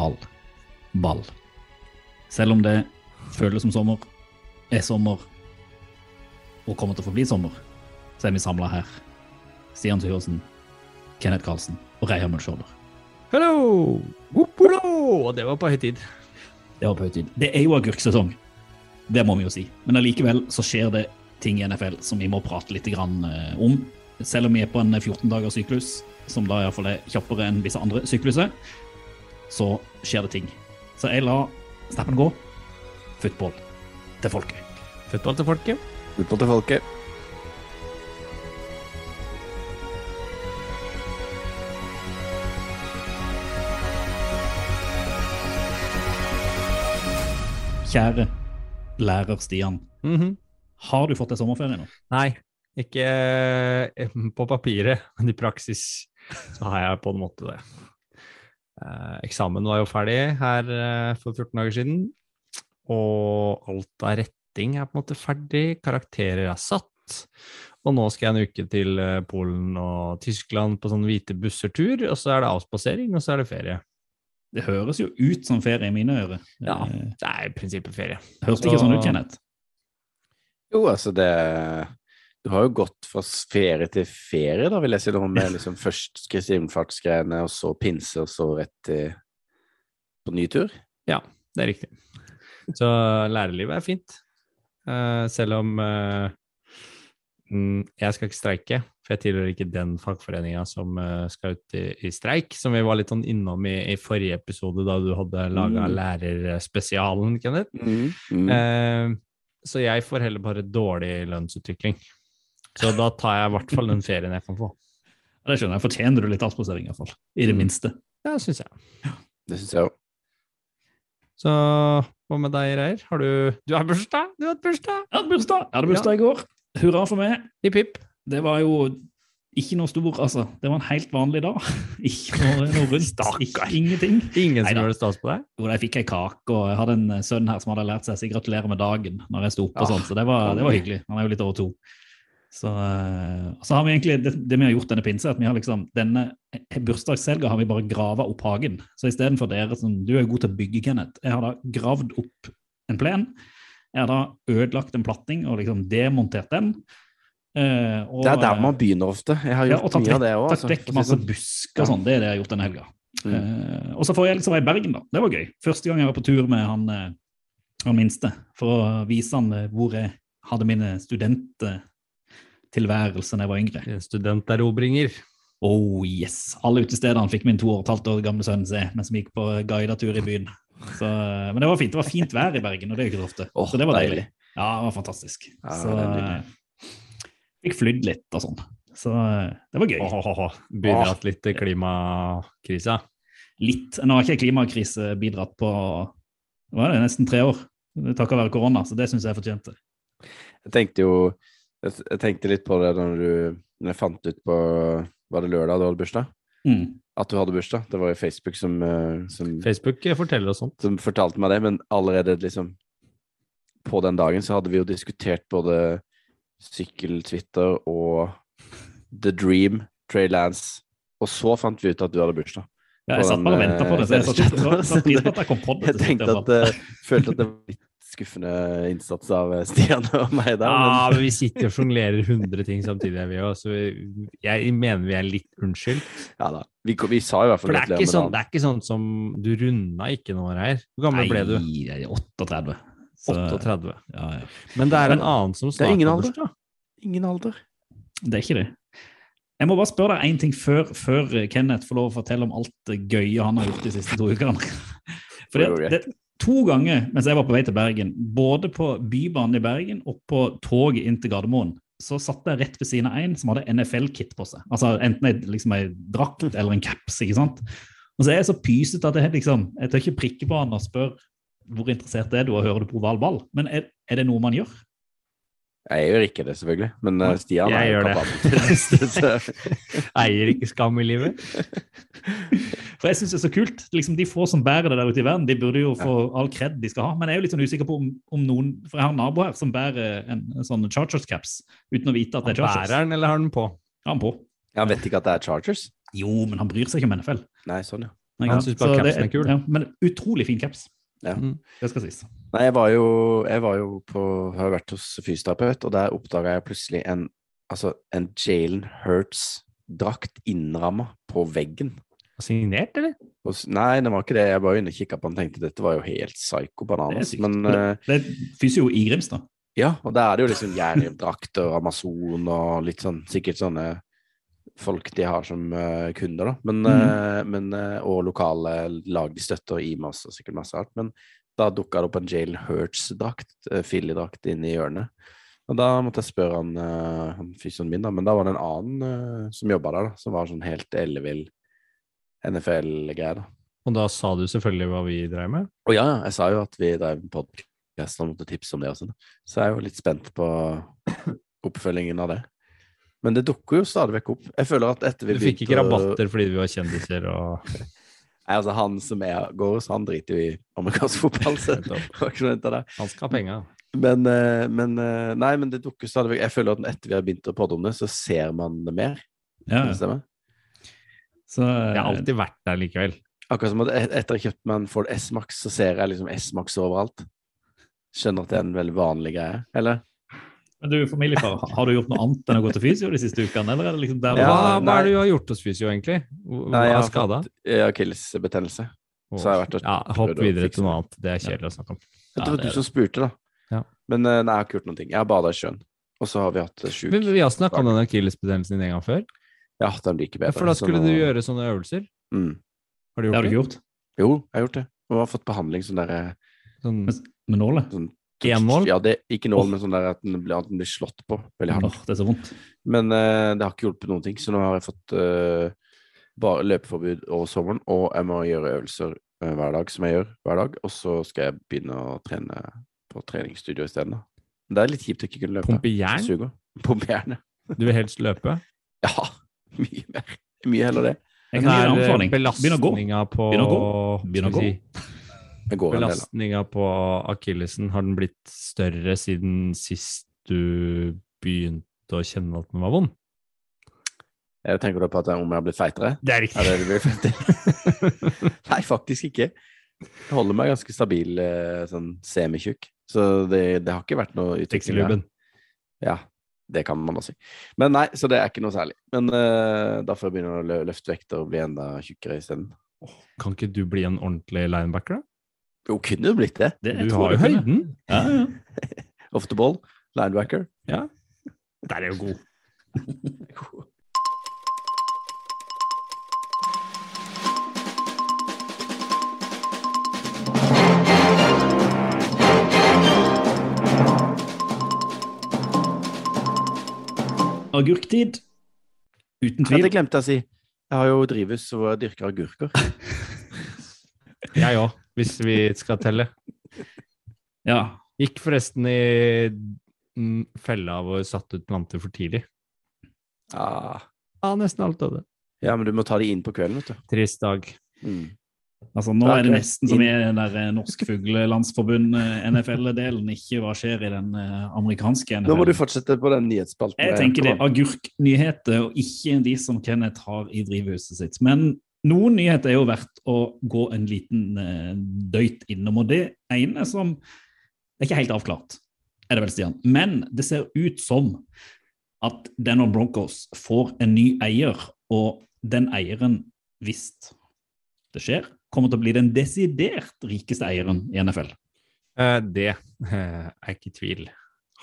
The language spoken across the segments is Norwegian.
Oval ball. Selv om det føles som sommer, er sommer og kommer til å forbli sommer, så er vi samla her. Stian Syversen, Kenneth Karlsen og Reier Mulskjolder. Hello! Whoop-hello! Og det var på høy tid. Det var på høy tid. Det er jo agurksesong, det må vi jo si. Men allikevel så skjer det ting i NFL som vi må prate litt grann, eh, om. Selv om vi er på en 14 dagers syklus, som da iallfall er kjappere enn visse andre sykluser, så skjer det ting. Så jeg la snappen gå. Football til folket. Football til folket. Football til folket. Kjære lærer Stian, Mhm. har du fått deg sommerferie nå? Nei, ikke eh, på papiret, men i praksis så har jeg på en måte det. Eh, eksamen var jo ferdig her eh, for 14 dager siden, og alt av retting er på en måte ferdig, karakterer er satt, og nå skal jeg en uke til eh, Polen og Tyskland på sånn hvite busser-tur, og så er det avspasering, og så er det ferie. Det høres jo ut som ferie i mine ører. Ja, det er i prinsippet ferie. Hørtes ikke sånn ut, Kenneth. Jo, altså det Du har jo gått fra ferie til ferie, da, vil jeg si. noe Med liksom først Kristi himmelfartsgreiene, og så pinse, og så rett til på ny tur. Ja, det er riktig. Så lærerlivet er fint. Uh, selv om uh, mm, jeg skal ikke streike, for jeg tilhører ikke den fagforeninga som uh, skal ut i, i streik, som vi var litt sånn innom i, i forrige episode, da du hadde laga Mm. lærerspesialen, Kenneth. Mm. Mm. Så jeg får heller bare dårlig lønnsutvikling. Så da tar jeg i hvert fall den ferien jeg kan få. Ja, det skjønner jeg. Fortjener du litt avspasering, iallfall. I det Mm. minste. Ja, syns jeg. Det syns jeg òg. Så hva med deg, Reier? Har du Du har bursdag? Du har hatt bursdag? Jeg hadde bursdag! Jeg hadde bursdag i går. Hurra for meg. Hipp, hipp. Det var jo ikke noe stor, altså. Det var en helt vanlig dag. Ikke noe, noe rundt. Stakkar. Ingenting. Ingen som gjorde stas på deg? Jo, jeg fikk ei kake, og jeg hadde en sønn her som hadde lært seg å si gratulerer med dagen når jeg sto opp, og sånn, så det var, det var hyggelig. Han er jo litt over to. Så, eh, så har vi egentlig, det, det vi har gjort denne pinse, at vi har liksom, denne bursdagshelga har vi bare grava opp hagen. Så istedenfor dere som Du er god til å bygge, Kenneth. Jeg har da gravd opp en plen. Jeg har da ødelagt en platting og liksom demontert den. Eh, og, Det er der man begynner ofte. Jeg har gjort ja, mye av det òg. tatt vekk masse busker og sånn. Det er det jeg har gjort denne helga. Mm. Eh, og så får jeg liksom være i Bergen, da. Det var gøy. Første gang jeg var på tur med han, eh, han minste, for å vise han eh, hvor jeg hadde mine studenttilværelser da jeg var yngre. En Studenterobringer. Oh yes! Alle utestedene fikk min to og et halvt år gamle sønn se mens vi gikk på guidetur i byen. Så, eh, men det var fint. Det var fint vær i Bergen, og det er jo ikke så ofte. Oh, så det var deilig. deilig. Ja, det var fantastisk. Ja, så det eh, fikk flydd litt og sånn. Så eh, det var gøy. Oh, Begynner Åh. at litt klimakrise. litt. Nå har ikke klimakrise bidratt på hva er det, nesten tre år, takket være korona, så det syns jeg fortjente. Jeg tenkte jo jeg, jeg tenkte litt på det når du når jeg fant ut på Var det lørdag du hadde bursdag? Mm. At du hadde bursdag. Det var jo Facebook som, eh, som, Facebook eh, forteller oss sånt. som fortalte meg det, men allerede liksom På den dagen så hadde vi jo diskutert både sykkel-Twitter og The Dream, Trey Lance, og så fant vi ut at du hadde bursdag. Ja, jeg satt bare og venta på det, så jeg eh, satte pris på at jeg kom på det. Jeg tenkte at Følte at det var litt skuffende innsats av eh, Stian og meg der. Ja, men- men vi sitter og sjonglerer 100 ting samtidig, vi òg, så vi- jeg mener vi er litt unnskyldt. Ja da. Vi, vi sa i hvert fall For det er, ikke sånn, det er ikke sånn som Du runda ikke noe her. Hvor gammel ble du? Nei, jeg er 38. Så, 38. Ja, ja. Men det er en annen som Det er ingen alder. Da. Ingen alder. Det er ikke det. Jeg må bare spørre deg én ting før, før Kenneth får lov å fortelle om alt det gøye han har gjort de siste to ukene. Fordi det, to ganger mens jeg var på vei til Bergen, både på Bybanen i Bergen og på toget inn til Gardermoen, så satt jeg rett ved siden av en som hadde NFL-kit på seg. Altså Enten ei liksom drakt eller en caps. ikke sant? Og så er jeg så pysete at jeg liksom, jeg tør ikke prikke på han og spørre hvor interessert er du og hører du på oval ball. Men er, er det noe man gjør? Jeg gjør ikke det, selvfølgelig. Men uh, Stian Jeg er jo gjør det. Eier ikke skam i livet. For jeg synes det er så kult. Liksom, de få som bærer det der ute i verden, de burde jo få all kred de skal ha. Men jeg er jo litt sånn usikker på om, om noen For jeg har en nabo her som bærer en, en sånn Chargers caps uten å vite at det er Chargers. Bærer den, eller har den på? Har den på. Han vet ikke at det er Chargers? Jo, men han bryr seg ikke om NFL. Nei, sånn, ja. Nei, Han syns synes bare capsen er kul. Ja, men utrolig fin caps. Ja. Mm. Det skal sies. Nei, jeg var jo, jeg var jo på Har jo vært hos fysioterapeut, og der oppdaga jeg plutselig en Altså en Jalen Hurts-drakt innramma på veggen. Signert, eller? Nei, det var ikke det. Jeg bare inne og kikka på den og tenkte dette var jo helt Det er bananas. sykt. Men det, eh, det fyser jo i Grimstad. ja, og der er det jo liksom jervdrakter og Amazon og litt sånn Sikkert sånne folk de har som uh, kunder, da. Men, eh, men, uh, og lokale lag de støtter, og IMAS og sikkert masse alt. Men da dukka det opp en Jalen Hurts-drakt, uh, Filly-drakt, inne i hjørnet. Og da måtte jeg spørre han, uh, han fysioen min, da, men da var det en annen som jobba der, da, som var sånn helt ellevill NFL-greie, da. Og da sa du selvfølgelig hva vi drev med. Å ja, ja, jeg sa jo at vi drev med podkast og måtte tipse om det og sånn. Så jeg er jo litt spent på oppfølgingen av det. Men det dukker jo stadig vekk opp. Jeg føler at etter vi Du fikk ikke å- rabatter fordi vi var kjendiser og Nei, altså Han som er går hos, han driter jo i amerikansk fotball, så. Han skal ha penger. Men, eh, men eh, Nei, men det dukker stadig vekk. Jeg føler at etter vi har begynt å podde om det, så ser man det mer. Ja, ja. Så, Jeg har alltid vært der likevel. Akkurat som at et- etter jeg kjøpte meg en Ford S-Max, så ser jeg liksom S-Max overalt. Skjønner at det er en veldig vanlig greie, eller? Men du, familiefar, har du gjort noe annet enn å gå til fysio de siste ukene? Eller er det liksom der Ja, hva, er det du har gjort hos fysio, egentlig? Hva Nei, jeg er har skada? eh, akillesbetennelse. Så har jeg vært og Ja, hopp videre til noe annet. Det er kjedelig å snakke om. Det Ja, var du som spurte, da. Ja. Men eh, nei, jeg har ikke gjort noen ting. Jeg har bada i sjøen. Og så har vi hatt eh, sjuk Men vi har snakka om den akillesbetennelsen din en gang før. Ja, den blir ikke Ja, bedre. for da skulle du gjøre sånne øvelser. mm. Har du Det har du ikke gjort? Jo, jeg har gjort det. Og har fått behandling sånn derre Sånn, Med nålet? sånn, Enmål? Ja, det, ikke nål, men sånn der at den blir, at den blir slått på veldig hardt. Åh, det er så vondt. Men uh, det har ikke hjulpet noen ting, så nå har jeg fått uh, bare løpeforbud over sommeren, og jeg må gjøre øvelser uh, hver dag, som jeg gjør hver dag, og så skal jeg begynne å trene på treningsstudio isteden. Det er litt kjipt å ikke kunne løpe. Pumpe jern? Pumpe jern, ja. Du vil helst løpe? Ja, mye mer. Mye heller det. Jeg kan gi en er anbefaling. Begynner å gå. belastninga på Begynn å gå. Belastninga på akillesen, har den blitt større siden sist du begynte å kjenne at den var vond? Jeg tenker du på at jeg- om jeg har blitt feitere? Det er Er det det? Nei, faktisk ikke. Jeg holder meg ganske stabil, eh, sånn semitjukk. Så det, det har ikke vært noe utvikling. Ja, det kan man også si. Men nei, så det er ikke noe særlig. Men uh, da får jeg begynne å løfte vekter og bli enda tjukkere isteden. Kan ikke du bli en ordentlig linebacker, da? Jo, kunne jo blitt det. Det, Du har jo høyden. Ja, ja. Off the ball, linebacker. Ja. Der er jo god. Agurktid. Uten tvil. det glemte jeg å si. Jeg har jo drivhus og dyrker agurker. Jeg òg, hvis vi skal telle. Ja. Gikk forresten i fella av å satt ut planter for tidlig. Ah. Ja, nesten alt av det. Ja, men du må ta de inn på kvelden, vet du. Trist dag. Mm. Altså, nå er det nesten som i den eh, Norsk Fuglelandsforbund, eh, NFL-delen, ikke hva skjer i den amerikanske amerikanske Nå må du fortsette på den nyhetsspalten. Jeg tenker det er agurknyheter, og ikke de som Kenneth har i drivhuset sitt. Men noen nyheter er jo verdt å gå en liten eh, døyt innom, og det ene som Det er ikke helt avklart, er det vel, Stian, men det ser ut som at Denver Broncos får en ny eier, og den eieren, hvis det skjer, kommer til å bli den desidert rikeste eieren i NFL. Eh, det eh, er ikke tvil.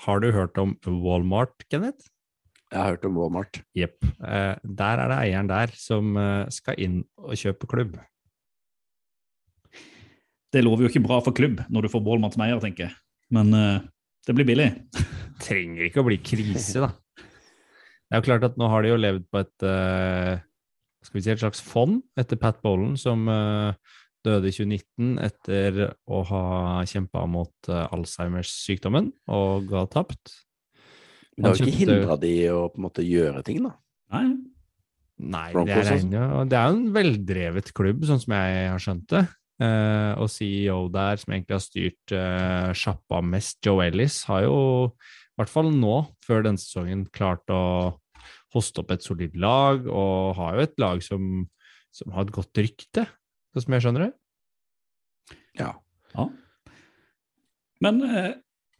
Har du hørt om Walmart, Kenneth? Jeg har hørt om Walmart. Jepp. Eh, der er det eieren der som skal inn og kjøpe klubb. det lover jo ikke bra for klubb når du får Walmart som eier, tenker jeg. Men det blir billig. trenger ikke å bli krise, da. Det er jo klart at nå har de jo levd på et eh, skal vi si et slags fond etter Pat Bolan, som eh, døde i 2019 etter å ha kjempa mot eh, Alzheimers-sykdommen og ga tapt. Men Det har jo ikke hindra de å på en måte gjøre ting, da. Nei, Nei, det er, en, det er en veldrevet klubb, sånn som jeg har skjønt det. Eh, og CEO der, som egentlig har styrt eh, sjappa mest, Joe Ellis, har jo i hvert fall nå, før denne sesongen, klart å hoste opp et solid lag, og har jo et lag som, som har et godt rykte, sånn som jeg skjønner det. Ja. Ja. Men eh,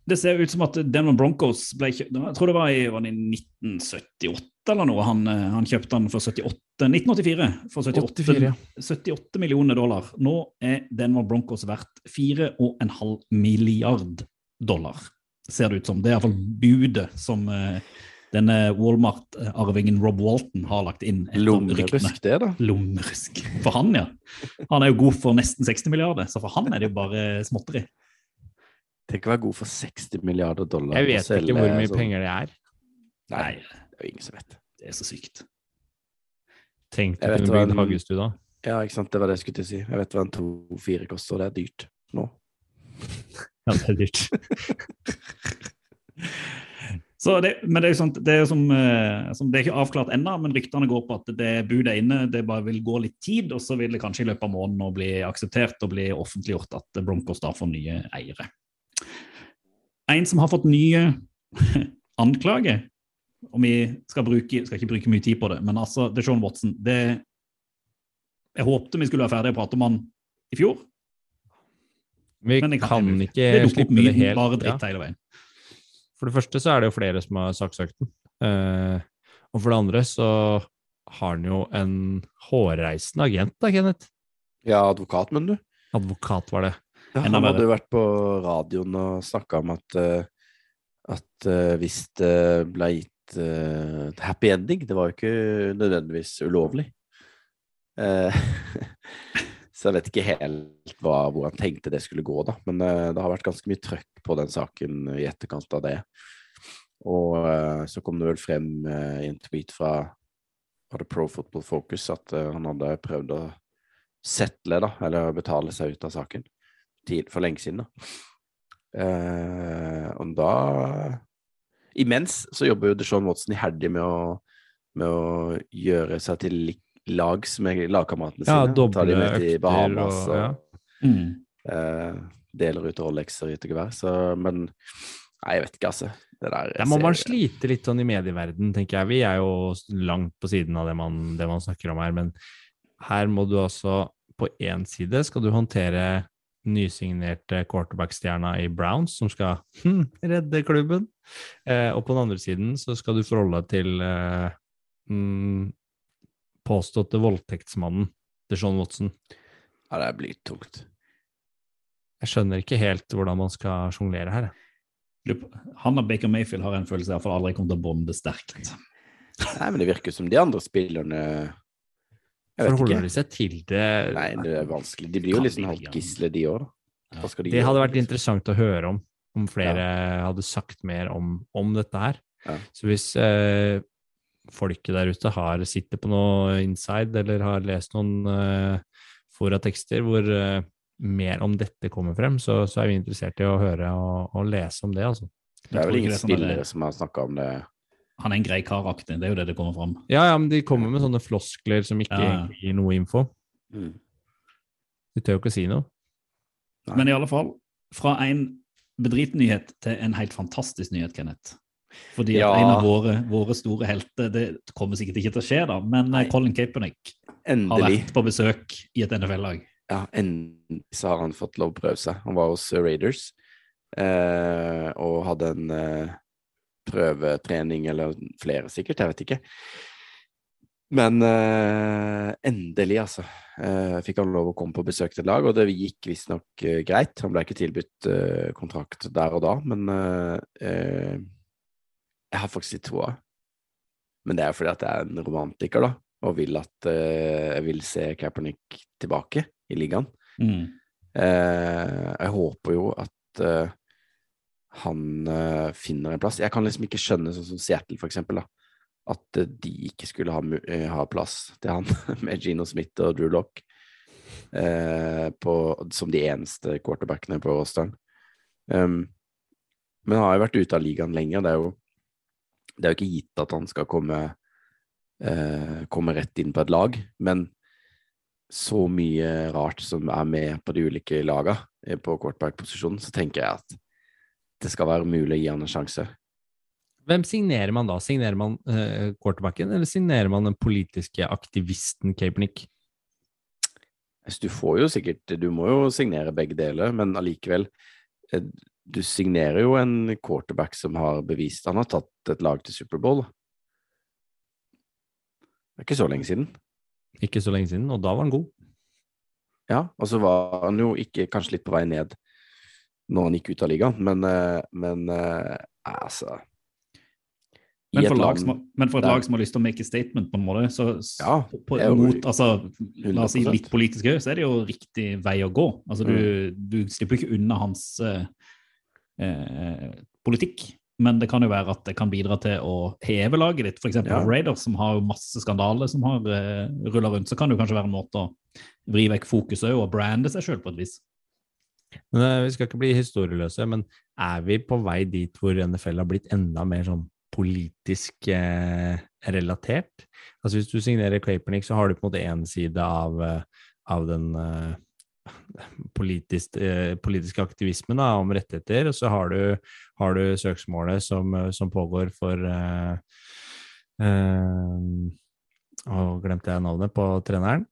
det ser ut som at Denver Broncos ble kjøpt Jeg tror det var i, var det i 1978 eller noe. Han, eh, han kjøpte den for 78 1984 for 78, 84, ja. 78 millioner dollar. Nå er Denver Broncos verdt 4,5 milliard dollar, ser det ut som. Det er iallfall budet som eh, denne Walmart-arvingen Rob Walton har lagt inn. etter. Lommerusk, det, da. Lommerusk. For han, ja. Han er jo god for nesten 60 milliarder, så for han er det jo bare småtteri. Tenk å være god for 60 milliarder dollar. Jeg vet ikke hvor mye sånn- penger det er. Nei, det er jo ingen som vet. det er så sykt. Tenk deg du vet kunne bygd en- hagestue da. Ja, ikke sant. Det var det jeg skulle til å si. Jeg vet hva en 2-4 koster, og det er dyrt nå. Ja, det er dyrt. Så det, men det er jo sånt, det er som, eh, som Det er ikke avklart ennå, men ryktene går på at det budet er inne. Det bare vil gå litt tid, og så vil det kanskje i løpet av måneden bli akseptert og bli offentliggjort at Broncos da får nye eiere. En som har fått nye anklager, og vi skal, bruke, skal ikke bruke mye tid på det, men altså, det er Sean Watson. Det, jeg håpte vi skulle være ferdige å prate om han i fjor, Vi kan det ikke opp slippe det helt. bare ja. dritt hele veien. For det første så er det jo flere som har saksøkt den. Eh, og for det andre så har han jo en hårreisende agent, da, Kenneth. Ja, advokat, men du. Advokat var det. Ja, han hadde jo vært på radioen og snakka om at, eh, at eh, hvis det ble gitt eh, et happy ending Det var jo ikke nødvendigvis ulovlig. Eh, så jeg vet ikke helt hva, hvor han tenkte det skulle gå, da. Men eh, det har vært ganske mye trøkk på den saken i etterkant av det. Og eh, så kom det vel frem eh, i en tweet fra var det Pro Football Focus at han hadde prøvd å settle, da, eller betale seg ut av saken tid, for lenge siden. Da. Eh, og da Imens så jobber jo Deshaun Watson iherdig med med å gjøre seg til li- lags med lagkameratene Ja, sine. Ja, de doble med til Bahamas og- og, ja. Mm. deler ut Rolexer i gevær. Så, men nei, jeg vet ikke, altså. Det der Der må man slite litt sånn i medieverden, tenker jeg. Vi er jo langt på siden av det man, det man snakker om her, men her må du altså På én side skal du håndtere nysignerte quarterback-stjerna i Browns, som skal hm, redde klubben. Eh, og på den andre siden så skal du forholde deg til eh, mm, påståtte voldtektsmannen til Sean Watson. Ja, det blir tungt. Jeg skjønner ikke helt hvordan man skal sjonglere her. Han og Baker Mayfield har en følelse av at aldri kommer til å bonde sterkt. Nei, men det virker som de andre spillerne Jeg vet Forholder ikke. de seg til det? Nei, det er vanskelig. De blir jo liksom halvt gisle, de òg. De Det gjøre, hadde vært interessant å høre om, om flere hadde sagt mer om, om dette her. Ja. Så hvis eh, folket der ute har, sitter på noe inside, eller har lest noen uh, fora-tekster hvor uh, mer om dette kommer frem, så, så er vi interessert i å høre og, og lese om det, altså. Det er vel ingen det sånn spillere som har snakka om det. Han er en grei karakter, det er jo det det kommer fram. Ja, ja, men de kommer med sånne floskler som ikke ja. gir noe info. Mm. De tør jo ikke å si noe. Nei. Men i alle fall, fra en bedritnyhet til en helt fantastisk nyhet, Kenneth. Fordi Ja. en av våre, våre store helter Det kommer sikkert ikke til å skje, da, men Nei. eh, Colin Kaepernick har vært på besøk i et NFL-lag. Ja, endelig så har han fått lov å prøve seg. Han var hos Raiders eh, og hadde en eh, prøvetrening, eller flere sikkert, jeg vet ikke. Men eh, endelig, altså, eh, fikk han lov å komme på besøk til et lag, og det gikk visstnok eh, greit. Han ble ikke tilbudt eh, kontrakt der og da, men eh, jeg har faktisk litt troa. Men det er fordi at jeg er en romantiker, da, og vil at uh, jeg vil se Kaepernick tilbake i ligaen. Mm. Uh, jeg håper jo at uh, han finner en plass. Jeg kan liksom ikke skjønne, sånn som Seattle, for eksempel, da, at de ikke skulle ha, ha plass til han med Gino Smith og Drew Lock på, som de eneste quarterbackene på rosteren. Um, men han har jo vært ute av ligaen lenger. Det er jo, det er jo ikke gitt at han skal komme, eh, komme rett inn på et lag, men så mye rart som er med på de ulike laga eh, på quarterback-posisjonen, så tenker jeg at det skal være mulig å gi han en sjanse. Hvem signerer man da? Signerer man eh, quarterbacken, eller signerer man den politiske aktivisten Kaepernick? Altså, Du får jo sikkert Du må jo signere begge deler, men allikevel eh, Du signerer jo en quarterback som har bevist Han har tatt et lag til Superbowl. Det er ikke så lenge siden. Ikke så lenge siden, og da var han god. Ja, og så var han jo ikke kanskje litt på vei ned når han gikk ut av ligaen, men, eh, men eh, altså Men for, land- som, har- men for et der- lag som har lyst til å make a statement, på en måte, så Ja, på, mot, altså, La oss si litt politisk òg, så er det jo riktig vei å gå. Altså, du, du slipper ikke unna hans eh, eh, politikk, men det kan jo være at det kan bidra til å heve laget ditt. F.eks. Ja. Raiders, som har masse skandaler som har uh, rulla rundt, så kan det jo kanskje være en måte å vri vekk fokuset og brande seg sjøl på et vis. Men eh, Vi skal ikke bli historieløse, men er vi på vei dit hvor NFL har blitt enda mer sånn politisk eh, relatert? Altså Hvis du signerer Kaepernick, så har du på en måte én side av, eh, av den eh, politisk, eh, politiske aktivismen da, om rettigheter, og så har du, har du søksmålet som, eh, som pågår for eh, eh, Å, glemte jeg navnet på treneren?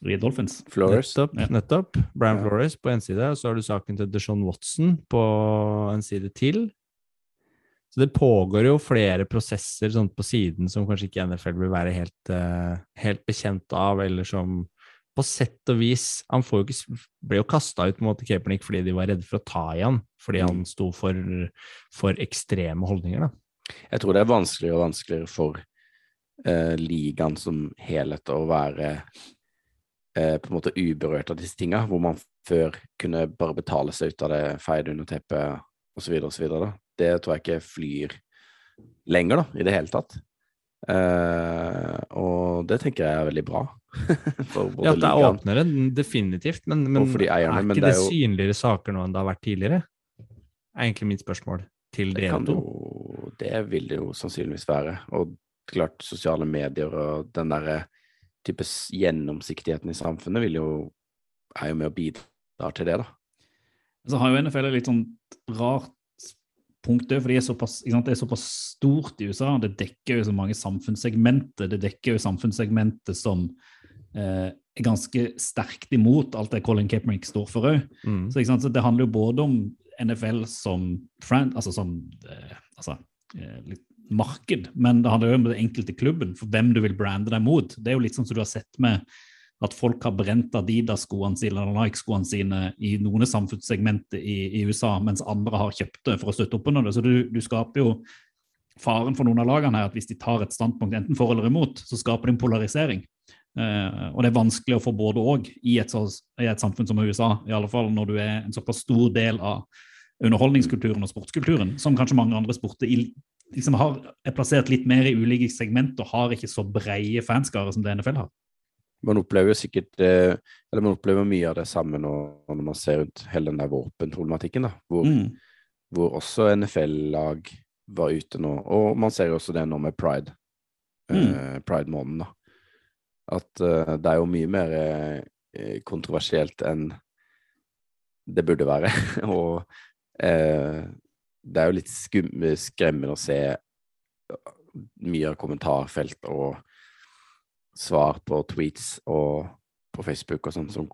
I Dolphins. Flores. Nettopp. Ja. nettopp. Brian Ja. Flores på en side, og så har du saken til Deshaun Watson på en side til. Så det pågår jo flere prosesser sånn på siden som kanskje ikke NFL vil være helt, eh, helt bekjent av, eller som på sett og vis Han får jo ikke, ble jo kasta ut måte Kaepernick fordi de var redde for å ta i han, fordi han sto for, for ekstreme holdninger, da. Jeg tror det er vanskeligere og vanskeligere for eh, ligaen som helhet å være eh, på en måte uberørt av disse tinga, hvor man før kunne bare betale seg ut av det, feie det under teppet osv. osv. Det tror jeg ikke flyr lenger, da, i det hele tatt. Eh, og det tenker jeg er veldig bra. for både Ja, det er åpnere, definitivt, men, men de eierne, er men ikke det det, er jo- synligere saker nå enn det har vært tidligere? er egentlig mitt spørsmål til Det, dere to. jo, det vil det jo sannsynligvis være. Og klart, sosiale medier og den derre type gjennomsiktigheten i samfunnet vil jo, er jo med å bidra til det, da. Så har jo NFL et litt sånn rart punkt fordi for de er såpass, det er såpass stort i USA. Det dekker jo så mange samfunnssegmenter. Det dekker jo samfunnssegmenter som eh, er ganske sterkt imot alt det Colin Kaepernick står for òg. Mm. Så, så det handler jo både om NFL som, friend, altså som eh, altså, eh, marked, men det handler jo om den enkelte klubben, for hvem du vil brande deg mot. Det er jo litt sånn som du har sett med at folk har brent Adidas-skoene sine eller Nike-skoene sine i noen samfunnssegmenter i, i USA, mens andre har kjøpt det for å støtte opp under det. Så du, du skaper jo faren for noen av lagene her at hvis de tar et standpunkt enten for eller imot, så skaper de en polarisering. Eh, og det er vanskelig å få både og i et, i et samfunn som USA, i alle fall når du er en såpass stor del av underholdningskulturen og sportskulturen, som kanskje mange andre sporter i, liksom har, er plassert litt mer i ulike segment og har ikke så breie fanskarer som det NFL har. Man opplever jo sikkert eh, Eller man opplever mye av det samme når, når man ser rundt hele den der våpenproblematikken, da. Hvor, Mm. hvor også NFL-lag var ute nå. Og man ser jo også det nå med pride. Eh, Pride-måneden, da. At uh, det er jo mye mer uh, kontroversielt enn det burde være. og uh, det er jo litt skremmende å se mye av kommentarfelt og svar på tweets og på Facebook og sånn som,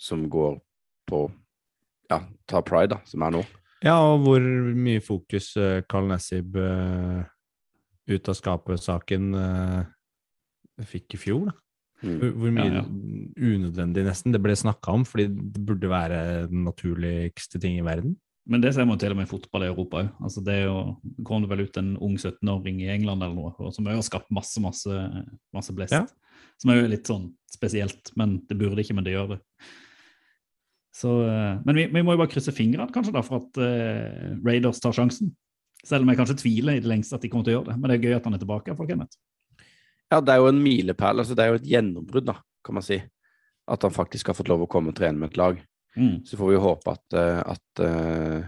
som går på ja, ta pride, da, som er nå. Ja, og hvor mye fokus uh, Carl Nassib eh, ut av skapet-saken uh, fikk i fjor, da. Mm. Hvor, hvor mye Ja, ja. unødvendig nesten det ble snakka om, fordi det burde være den naturligste ting i verden. Men det ser man til og med i fotball i Europa òg. Altså det er jo, kom det vel ut en ung 17-åring i England eller noe, som òg har skapt masse, masse, masse blest. Ja. Som er jo litt sånn spesielt, men det burde ikke, men det gjør det. Så, eh, men vi, vi må jo bare krysse fingrene kanskje da for at uh, Raiders tar sjansen. Selv om jeg kanskje tviler i det lengste at de kommer til å gjøre det. Men det er gøy at han er tilbake. For Kenneth. Ja, det er jo en milepæl. Altså, det er jo et gjennombrudd, da, kan man si. At han faktisk har fått lov å komme og trene med et lag. Mm. Så får vi håpe at, eh, at, eh,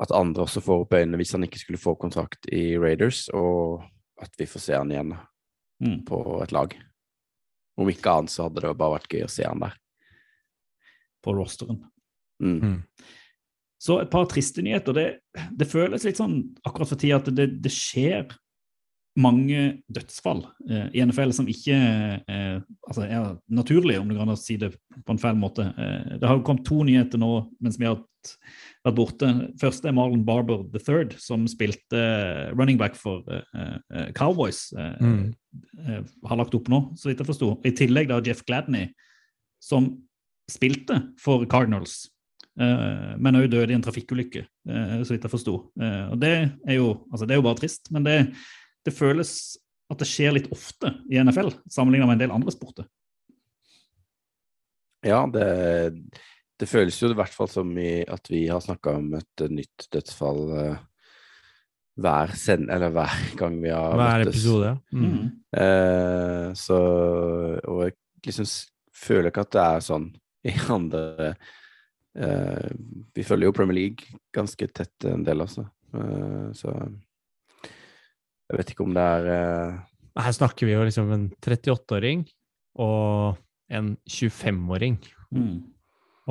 at andre også får opp øynene hvis han ikke skulle få kontrakt i Raiders, og at vi får se han igjen Mm. på et lag. Om ikke annet så hadde det bare vært gøy å se han der. På rosteren. Mm. Mm. Så et par triste nyheter. Det, det føles litt sånn akkurat for tida at det, det skjer mange dødsfall eh, i NFL som ikke eh, altså er naturlige, om det går an å si det på en feil måte. Eh, det har jo kommet to nyheter nå mens vi har vært borte. Første er Marlon Barber III, som spilte running back for eh, eh, Cowboys. eh, Mm. har lagt opp nå, så vidt jeg forsto. I tillegg da Jeff Gladney, som spilte for Cardinals, men òg døde i en trafikkulykke, så vidt jeg forsto. Det er, jo, altså det er jo bare trist, men det, det føles at det skjer litt ofte i NFL, sammenlignet med en del andre sporter. Ja, det, det føles jo i hvert fall som i, at vi har snakka om et nytt dødsfall uh, hver, send, eller hver gang vi har Hver møttes. episode, ja. Mm. Eh, så Og jeg liksom føler ikke at det er sånn i andre uh, Vi følger jo Premier League ganske tett, en del også. Eh, så jeg vet ikke om det er uh... Her snakker vi jo liksom en 38-åring og en 25-åring. Mm.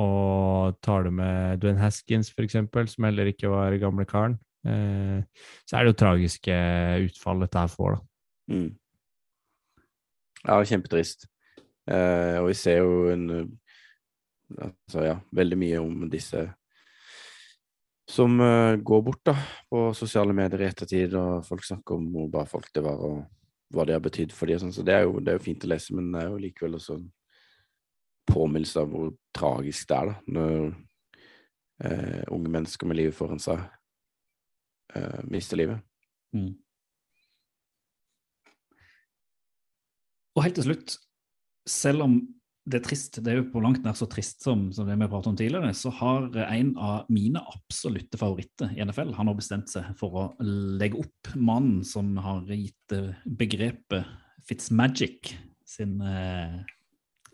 Og tar du med Dwayne Haskins, for eksempel, som heller ikke var gamle karen, uh, så er det jo tragiske utfall dette her får, da. mm. Ja, kjempetrist. Uh, og vi ser jo en Altså, ja, veldig mye om disse som eh, går bort da, på sosiale medier i ettertid, og folk snakker om hvor bra folk det var, og hva det har betydd for dem. sånn, Så det er, jo, det er jo fint å lese, men det er jo likevel også en påminnelse av hvor tragisk det er da, når eh, unge mennesker med livet foran seg eh, mister livet. Mm. Og helt til slutt, selv om det er trist, det er jo på langt nær så trist som, som det vi pratet om tidligere, så har en av mine absolutte favoritter i NFL han har bestemt seg for å legge opp mannen som har gitt eh, begrepet Fitzmagic sin, eh,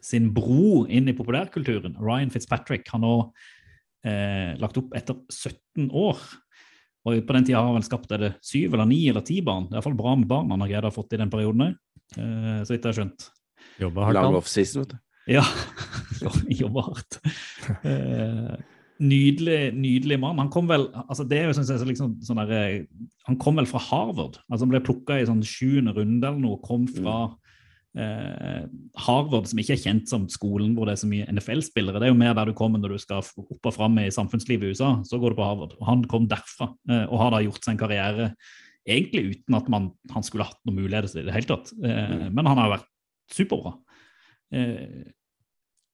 sin bro inn i populærkulturen. Ryan Fitzpatrick har nå eh, lagt opp etter 17 år. Og på den tida har han vel skapt er det syv eller ni eller ti barn. Det er iallfall bra med barn han har greid å ha fått i den perioden òg, eh, så vidt jeg har skjønt. Jobba hardt, Lang han. offseason, vet du. Ja, jobber hardt. Eh, nydelig, nydelig mann. Han kom vel altså det er jo sånn, liksom, sånn der, eh, Han kom vel fra Harvard. altså Han ble plukka i sånn sjuende runde eller noe. Kom fra eh, Harvard, som ikke er kjent som skolen hvor det er så mye NFL-spillere. Det er jo mer der du kommer når du skal opp og fram i samfunnslivet i USA. Så går du på Harvard. Og han kom derfra eh, og har da gjort seg en karriere egentlig uten at man, han skulle hatt noen muligheter i det hele tatt. Eh, men han har vært superbra. Eh,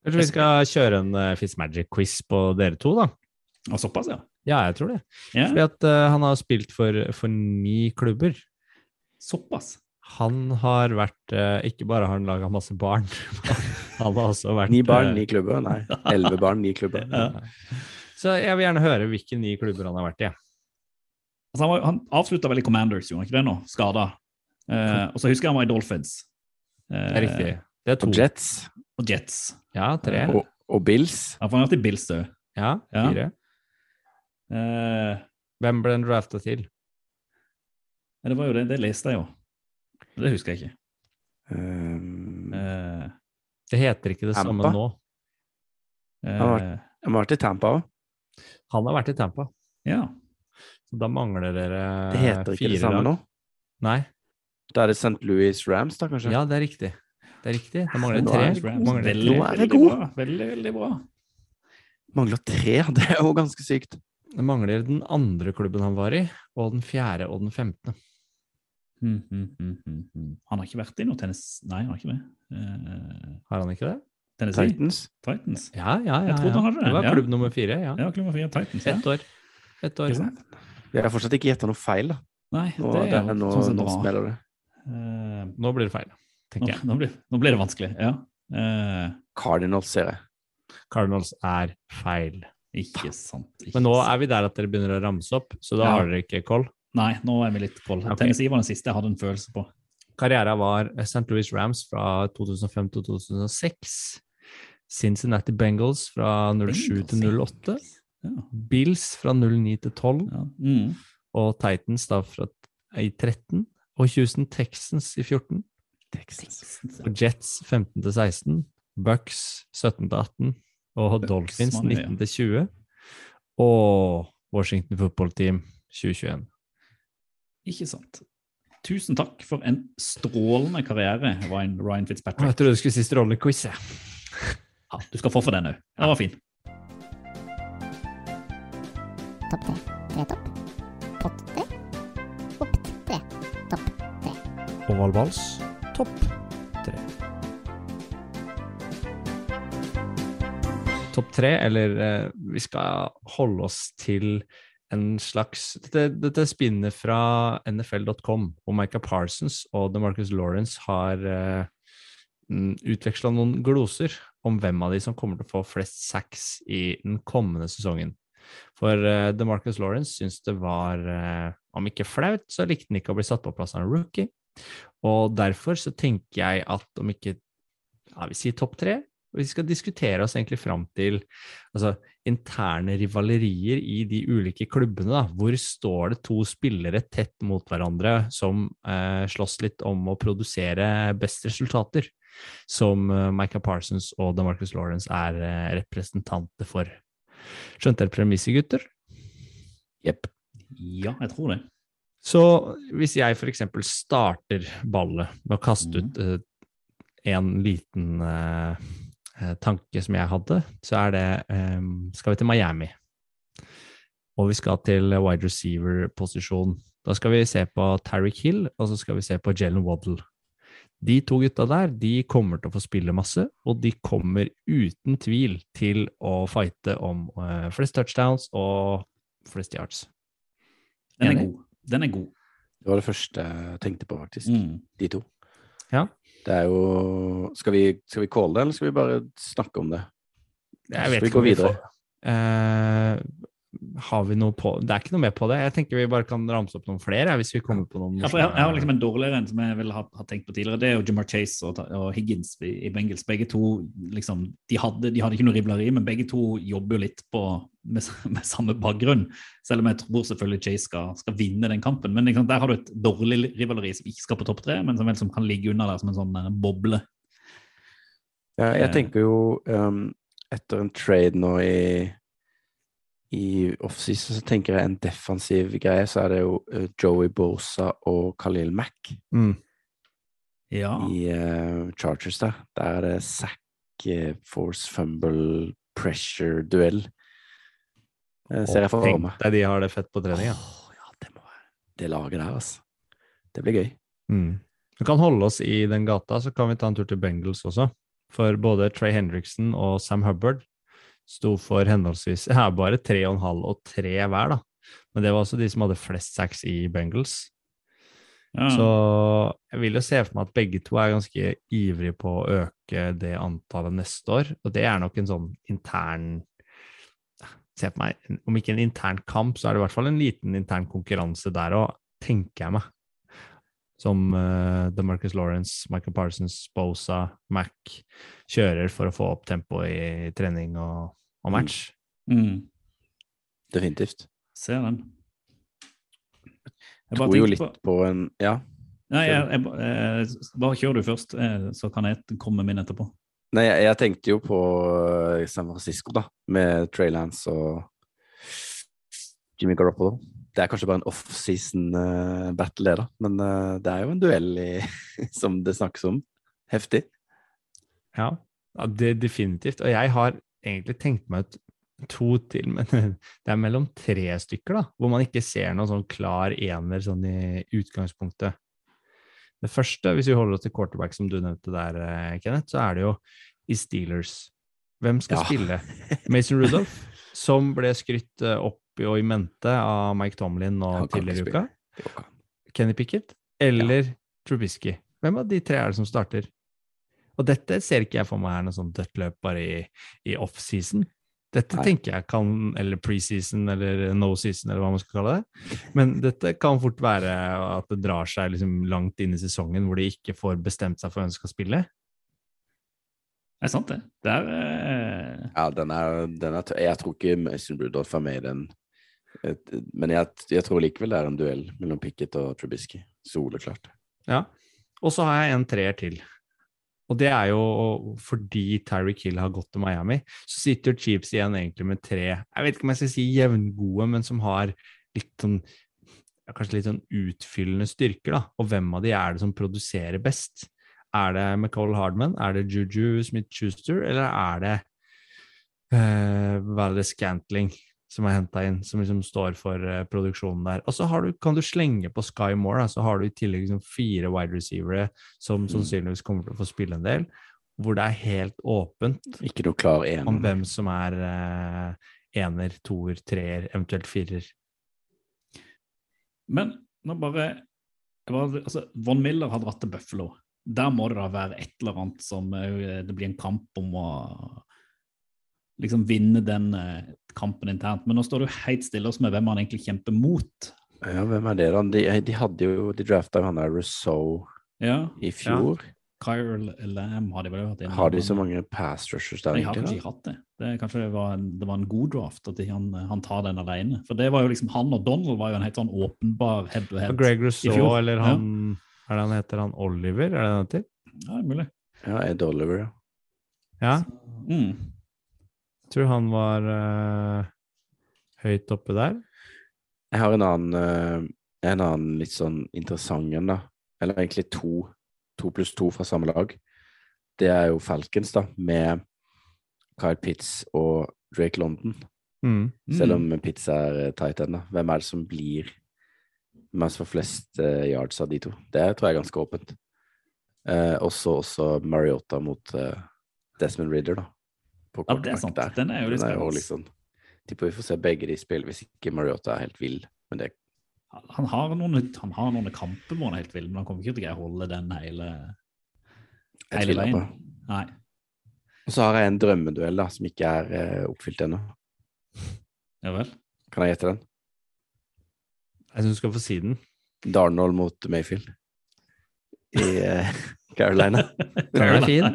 Kanskje vi skal kjøre en uh, Fitzmagic-quiz på dere to, da? og såpass, ja. Ja, jeg tror det. Yeah. Fordi at uh, han har spilt for, for ni klubber. Såpass. Han har vært uh, Ikke bare har han laga masse barn, han har også vært Ni barn, eh, ni klubber? Nei, elleve barn, ni klubber. Ja. Så jeg vil gjerne høre hvilke ni klubber han har vært i. Altså, han, var- han avslutta vel i Commanders, gjorde han ikke det nå? Skada. Eh, og så husker jeg han var i Dolphins. Eh, Det er riktig. Det er to. Og Jets Og Jets. Ja, tre. og, og Bills. Ja, for han har i Bills du. Ja, Ja. fire. Eh, Hvem ble den drafta til? ja, det var jo det, det leste jeg jo. Det husker jeg ikke. Um, uh, Det heter ikke det samme nå. Uh, Han har han har vært i Tampa òg. Han har vært i Tampa. ja. Så da mangler dere fire Det heter ikke det samme lag. nå. Nei. Da er det St. Louis Rams, da, kanskje? Ja, det er riktig. Det er riktig. Det mangler tre. er det Mangler det veldig, Nå er det veldig god. bra. Veldig, veldig bra. Mangler tre, det er jo ganske sykt. Det mangler den andre klubben han var i, og den fjerde og den femtende. Mm, mm, mm, mm, mm. Han har ikke vært i noe tennis... Nei, han har ikke det. Uh, Har han ikke det? Tennessee? Titans. Titans? Ja, ja, ja. Jeg trodde ja. det, Det var ja. klubb nummer fire, ja. Ja, klubb nummer fire. Titans. Ja. Ett år. Et år. Vi har fortsatt ikke gjetta noe feil, da. Nei, Nå, det det er er, nå, sånn nå smeller det. Uh, Nå blir det feil, tenker jeg. nå, blir, nå blir det vanskelig, ja. Eh, Cardinals, ser jeg. Cardinals er feil. Ikke sant. Ikke Men nå er vi der at dere begynner å ramse opp, så da Ja. har dere ikke koll. Nei, nå er vi litt koll. Okay. Tennessee var den siste jeg hadde en følelse på. Karriera var St. Louis Rams fra 2005 til 2006. Cincinnati Bengals fra 07 til 08. Ja. Bills fra 09 til 12. Ja. Mm. Og Titans da fra, i 13. Og Houston Texans i 14. Og Jets 15-16, Bucks 17-18 Og Dolphins 19 til 20. Og Washington Football Team 2021. Ikke sant. Tusen takk for en strålende karriere, Ryan, Ryan Jeg trodde du skulle si strålende quiz. Ja, du skal få for den òg. Den var fin. Topp tre. Tre topp. Pott tre. Opp tre. Topp tre. Ovalvals topp tre. Topp tre, eller eh, vi skal holde oss til en slags Dette, dette spinner fra nfl.com, hvor Micah Parsons og DeMarcus Lawrence har eh, utveksla noen gloser om hvem av de som kommer til å få flest sacks i den kommende sesongen. For uh, DeMarcus Lawrence syns det var, eh, om ikke flaut, så likte han ikke å bli satt på plass av en rookie. Og derfor så tenker jeg at om ikke ja, vi sier topp tre, og vi skal diskutere oss egentlig fram til altså, interne rivalerier i de ulike klubbene. Da. Hvor står det to spillere tett mot hverandre som eh, slåss litt om å produsere best resultater? Som eh, Micah Parsons og DeMarcus Lawrence er eh, representanter for. Skjønte dere premisset, gutter? Jepp. Ja, jeg tror det. Så hvis jeg f.eks. starter ballet med å kaste ut eh, en liten eh, eh, tanke som jeg hadde, så er det Skal vi til Miami? Og vi skal til wide receiver-posisjon. Da skal vi se på Tarrick Hill, og så skal vi se på Jalen Waddle. De to gutta der de kommer til å få spille masse, og de kommer uten tvil til å fighte om flest touchdowns og flest yards. Den er god. Den er god. Det var det første jeg tenkte på, faktisk. Mm. De to. Ja. Det er jo Skal vi, skal vi calle det, eller skal vi bare snakke om det? Jeg Skal vet vi ikke gå videre? vi får eh, Har vi noe på Det er ikke noe mer på det. Jeg tenker vi bare kan ramse opp noen flere, hvis vi kommer på noen Ja, for jeg, jeg har liksom en dårligere en som jeg ville ha, ha tenkt på tidligere. Det er jo Jamar Chase og, og Higgins i, i Bengals. Begge to liksom, de hadde, de hadde ikke noe ribleri, men begge to jobber jo litt på, med, med samme bakgrunn. Selv om jeg tror selvfølgelig Chase skal, skal vinne den kampen. Men liksom, der har du et dårlig rivaleri som ikke skal på topp tre, men som, vel som kan ligge under der som en sånn eh, boble. Ja, jeg Eh. tenker jo um, etter en trade nå i i offseason så tenker jeg en defensiv greie, så er det jo uh, Joey Bosa og Khalil Mack Mm. Ja. i uh, Chargers der. Der er det sack, uh, force, fumble, pressure-duell. Uh, ser jeg for Tenk deg de har det fett på trening, ja. Oh, ja, det må være det laget der, altså. Det blir gøy. Mm. Vi kan holde oss i den gata, så kan vi ta en tur til Bengals også. For både Trey Hendrickson og Sam Hubbard sto for henholdsvis ja, bare tre og en halv og tre hver, da. Men det var også de som hadde flest sacks i Bengals. ja. Så jeg vil jo se for meg at begge to er ganske ivrige på å øke det antallet neste år. Og det er nok en sånn intern Se på meg, om ikke en intern kamp, så er det i hvert fall en liten intern konkurranse der òg, tenker jeg meg. Som uh, DeMarcus Lawrence, Michael Parsons, Bosa, Mac kjører for å få opp tempoet i trening og, og match. mm. Definitivt. Ser den. Jeg Tror jo litt på på en Ja. Nei, jeg, jeg, eh, bare kjør du først, eh, så kan jeg komme min etterpå. Nei, jeg, jeg tenkte jo på San Francisco, da, med Trey Lance og Jimmy Garoppolo. Det er kanskje bare en off-season-battle, uh. Men uh, det er jo en duell i, som det snakkes om. Heftig. Ja, det definitivt. Og jeg har egentlig tenkt meg ut to til, men det er mellom tre stykker, da, hvor man ikke ser noen sånn klar ener sånn i utgangspunktet. Det første, hvis vi holder oss til quarterback, som du nevnte der, eh, Kenneth, så er det jo i Steelers. Hvem skal Ja. spille? Mason Rudolph, som ble skrytt eh, opp og i mente av Mike Tomlin nå tidligere i uka. Kenny Pickett eller Trubisky. Hvem av de tre er det som starter? Og dette ser ikke jeg for meg er noe sånn dødt løp bare i, i off-season. Dette Nei. tenker jeg kan, eller preseason eller no season, eller hva man skal kalle det. Men dette kan fort være at det drar seg liksom langt inn i sesongen hvor de ikke får bestemt seg for hvem som skal spille. Det er sant, det. Det er eh, Ja, den er, den er Jeg tror ikke Mason Rudolph er med i den. Men jeg, jeg tror likevel det er en duell mellom Pickett og Trubisky. Soleklart. Ja. Og så har jeg en treer til. Og det er jo fordi Terry Kill har gått til Miami, så sitter Chiefs igjen egentlig med tre Jeg vet ikke om jeg skal si jevngode, men som har litt sånn Kanskje litt sånn utfyllende styrker, da. Og hvem av de er det som produserer best? Er det McCall Hardman? Er det Juju Smith-Schuster? Eller er det uh, Valle Scantling som er henta inn, som liksom står for uh, produksjonen der. Og så har du, kan du slenge på Sky Moore, da, så har du i tillegg liksom fire wide receivere som sannsynligvis kommer til å få spille en del, hvor det er helt åpent Ikke noe klar om hvem som er uh, ener, toer, treer, eventuelt firer. Men nå bare, bare altså, Von Miller har dratt til Buffalo. Der må det da være et eller annet som eh, Det blir en kamp om å liksom vinne den kampen internt. Men nå står du helt stille oss med hvem han egentlig kjemper mot. Ja, hvem er det, da? De, de hadde jo De drafta jo han der Rousseau Ja, i fjor. Kyle Lam har de vel hatt inne. Har de så mange pass rushers der? De har kanskje ikke hatt det. det kanskje det var, en, det var en god draft at de, han, han tar den alene. For det var jo liksom han og Donald var jo en helt sånn åpenbar head to Og head. Greg Rousseau, eller Ja. han Er det han heter han Oliver? Er det han heter? Ja, det er mulig. Ja, Ed Oliver, ja. Ja, Mm. Tror han var uh, høyt oppe der. Jeg har en annen, uh, en annen litt sånn interessant en, da. Eller egentlig to. To pluss to fra samme lag. Det er jo Falcons, da, med Kyle Pitts og Drake London. Mm. Selv om Pitts er eh, tight end, da. Hvem er det som blir Hvem for som får flest uh, yards av de to? Det tror jeg er ganske åpent. Uh, også, også Mariota mot Desmond Ridder, da. På Ja, det er sant. der. Den er jo litt spennende. liksom Tipper vi får se begge de spille, hvis ikke Mariota er helt vill. Men det Han har noen, han har noen kamper hvor han er helt vill, men han kommer ikke til å greie å holde den hele, hele veien. Nei. Og så har jeg en drømmeduell da, som ikke er eh, oppfylt ennå. Ja vel. Kan jeg gjette den? Jeg syns du skal få si den. Darnold mot Mayfield i eh, Carolina. Den er fin.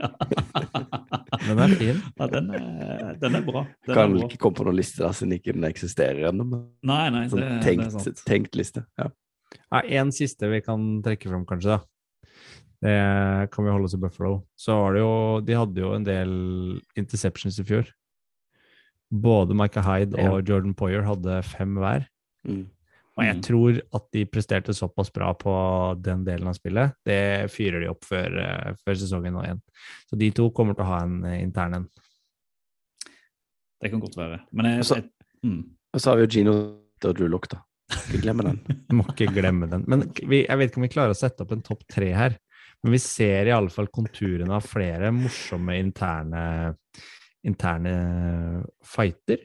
Den er fin. Ja, den er, den er bra. Den kan er bra. ikke komme på noen liste da, siden ikke den eksisterer ennå. Nei, nei, det, Sånn det er tenkt, sant. tenkt liste. Ja. Ja, en siste vi kan trekke fram, kanskje. da. Det kan vi holde oss i Buffalo. Så var det jo De hadde jo en del interceptions i fjor. Både Micah Hyde Ja. og Jordan Poyer hadde fem hver. Mm. Og jeg Mm. tror at de presterte såpass bra på den delen av spillet. Det fyrer de opp før, eh, før sesongen nå igjen. Så de to kommer til å ha en eh, intern en. Det kan godt være. Men jeg, Altså- jeg, mm. Og så har vi jo Gino og Drew Lock, da. Ikke glemme den. Må ikke glemme den. Men vi, jeg vet ikke om vi klarer å sette opp en topp tre her. Men vi ser i alle fall konturene av flere morsomme interne, interne fighter.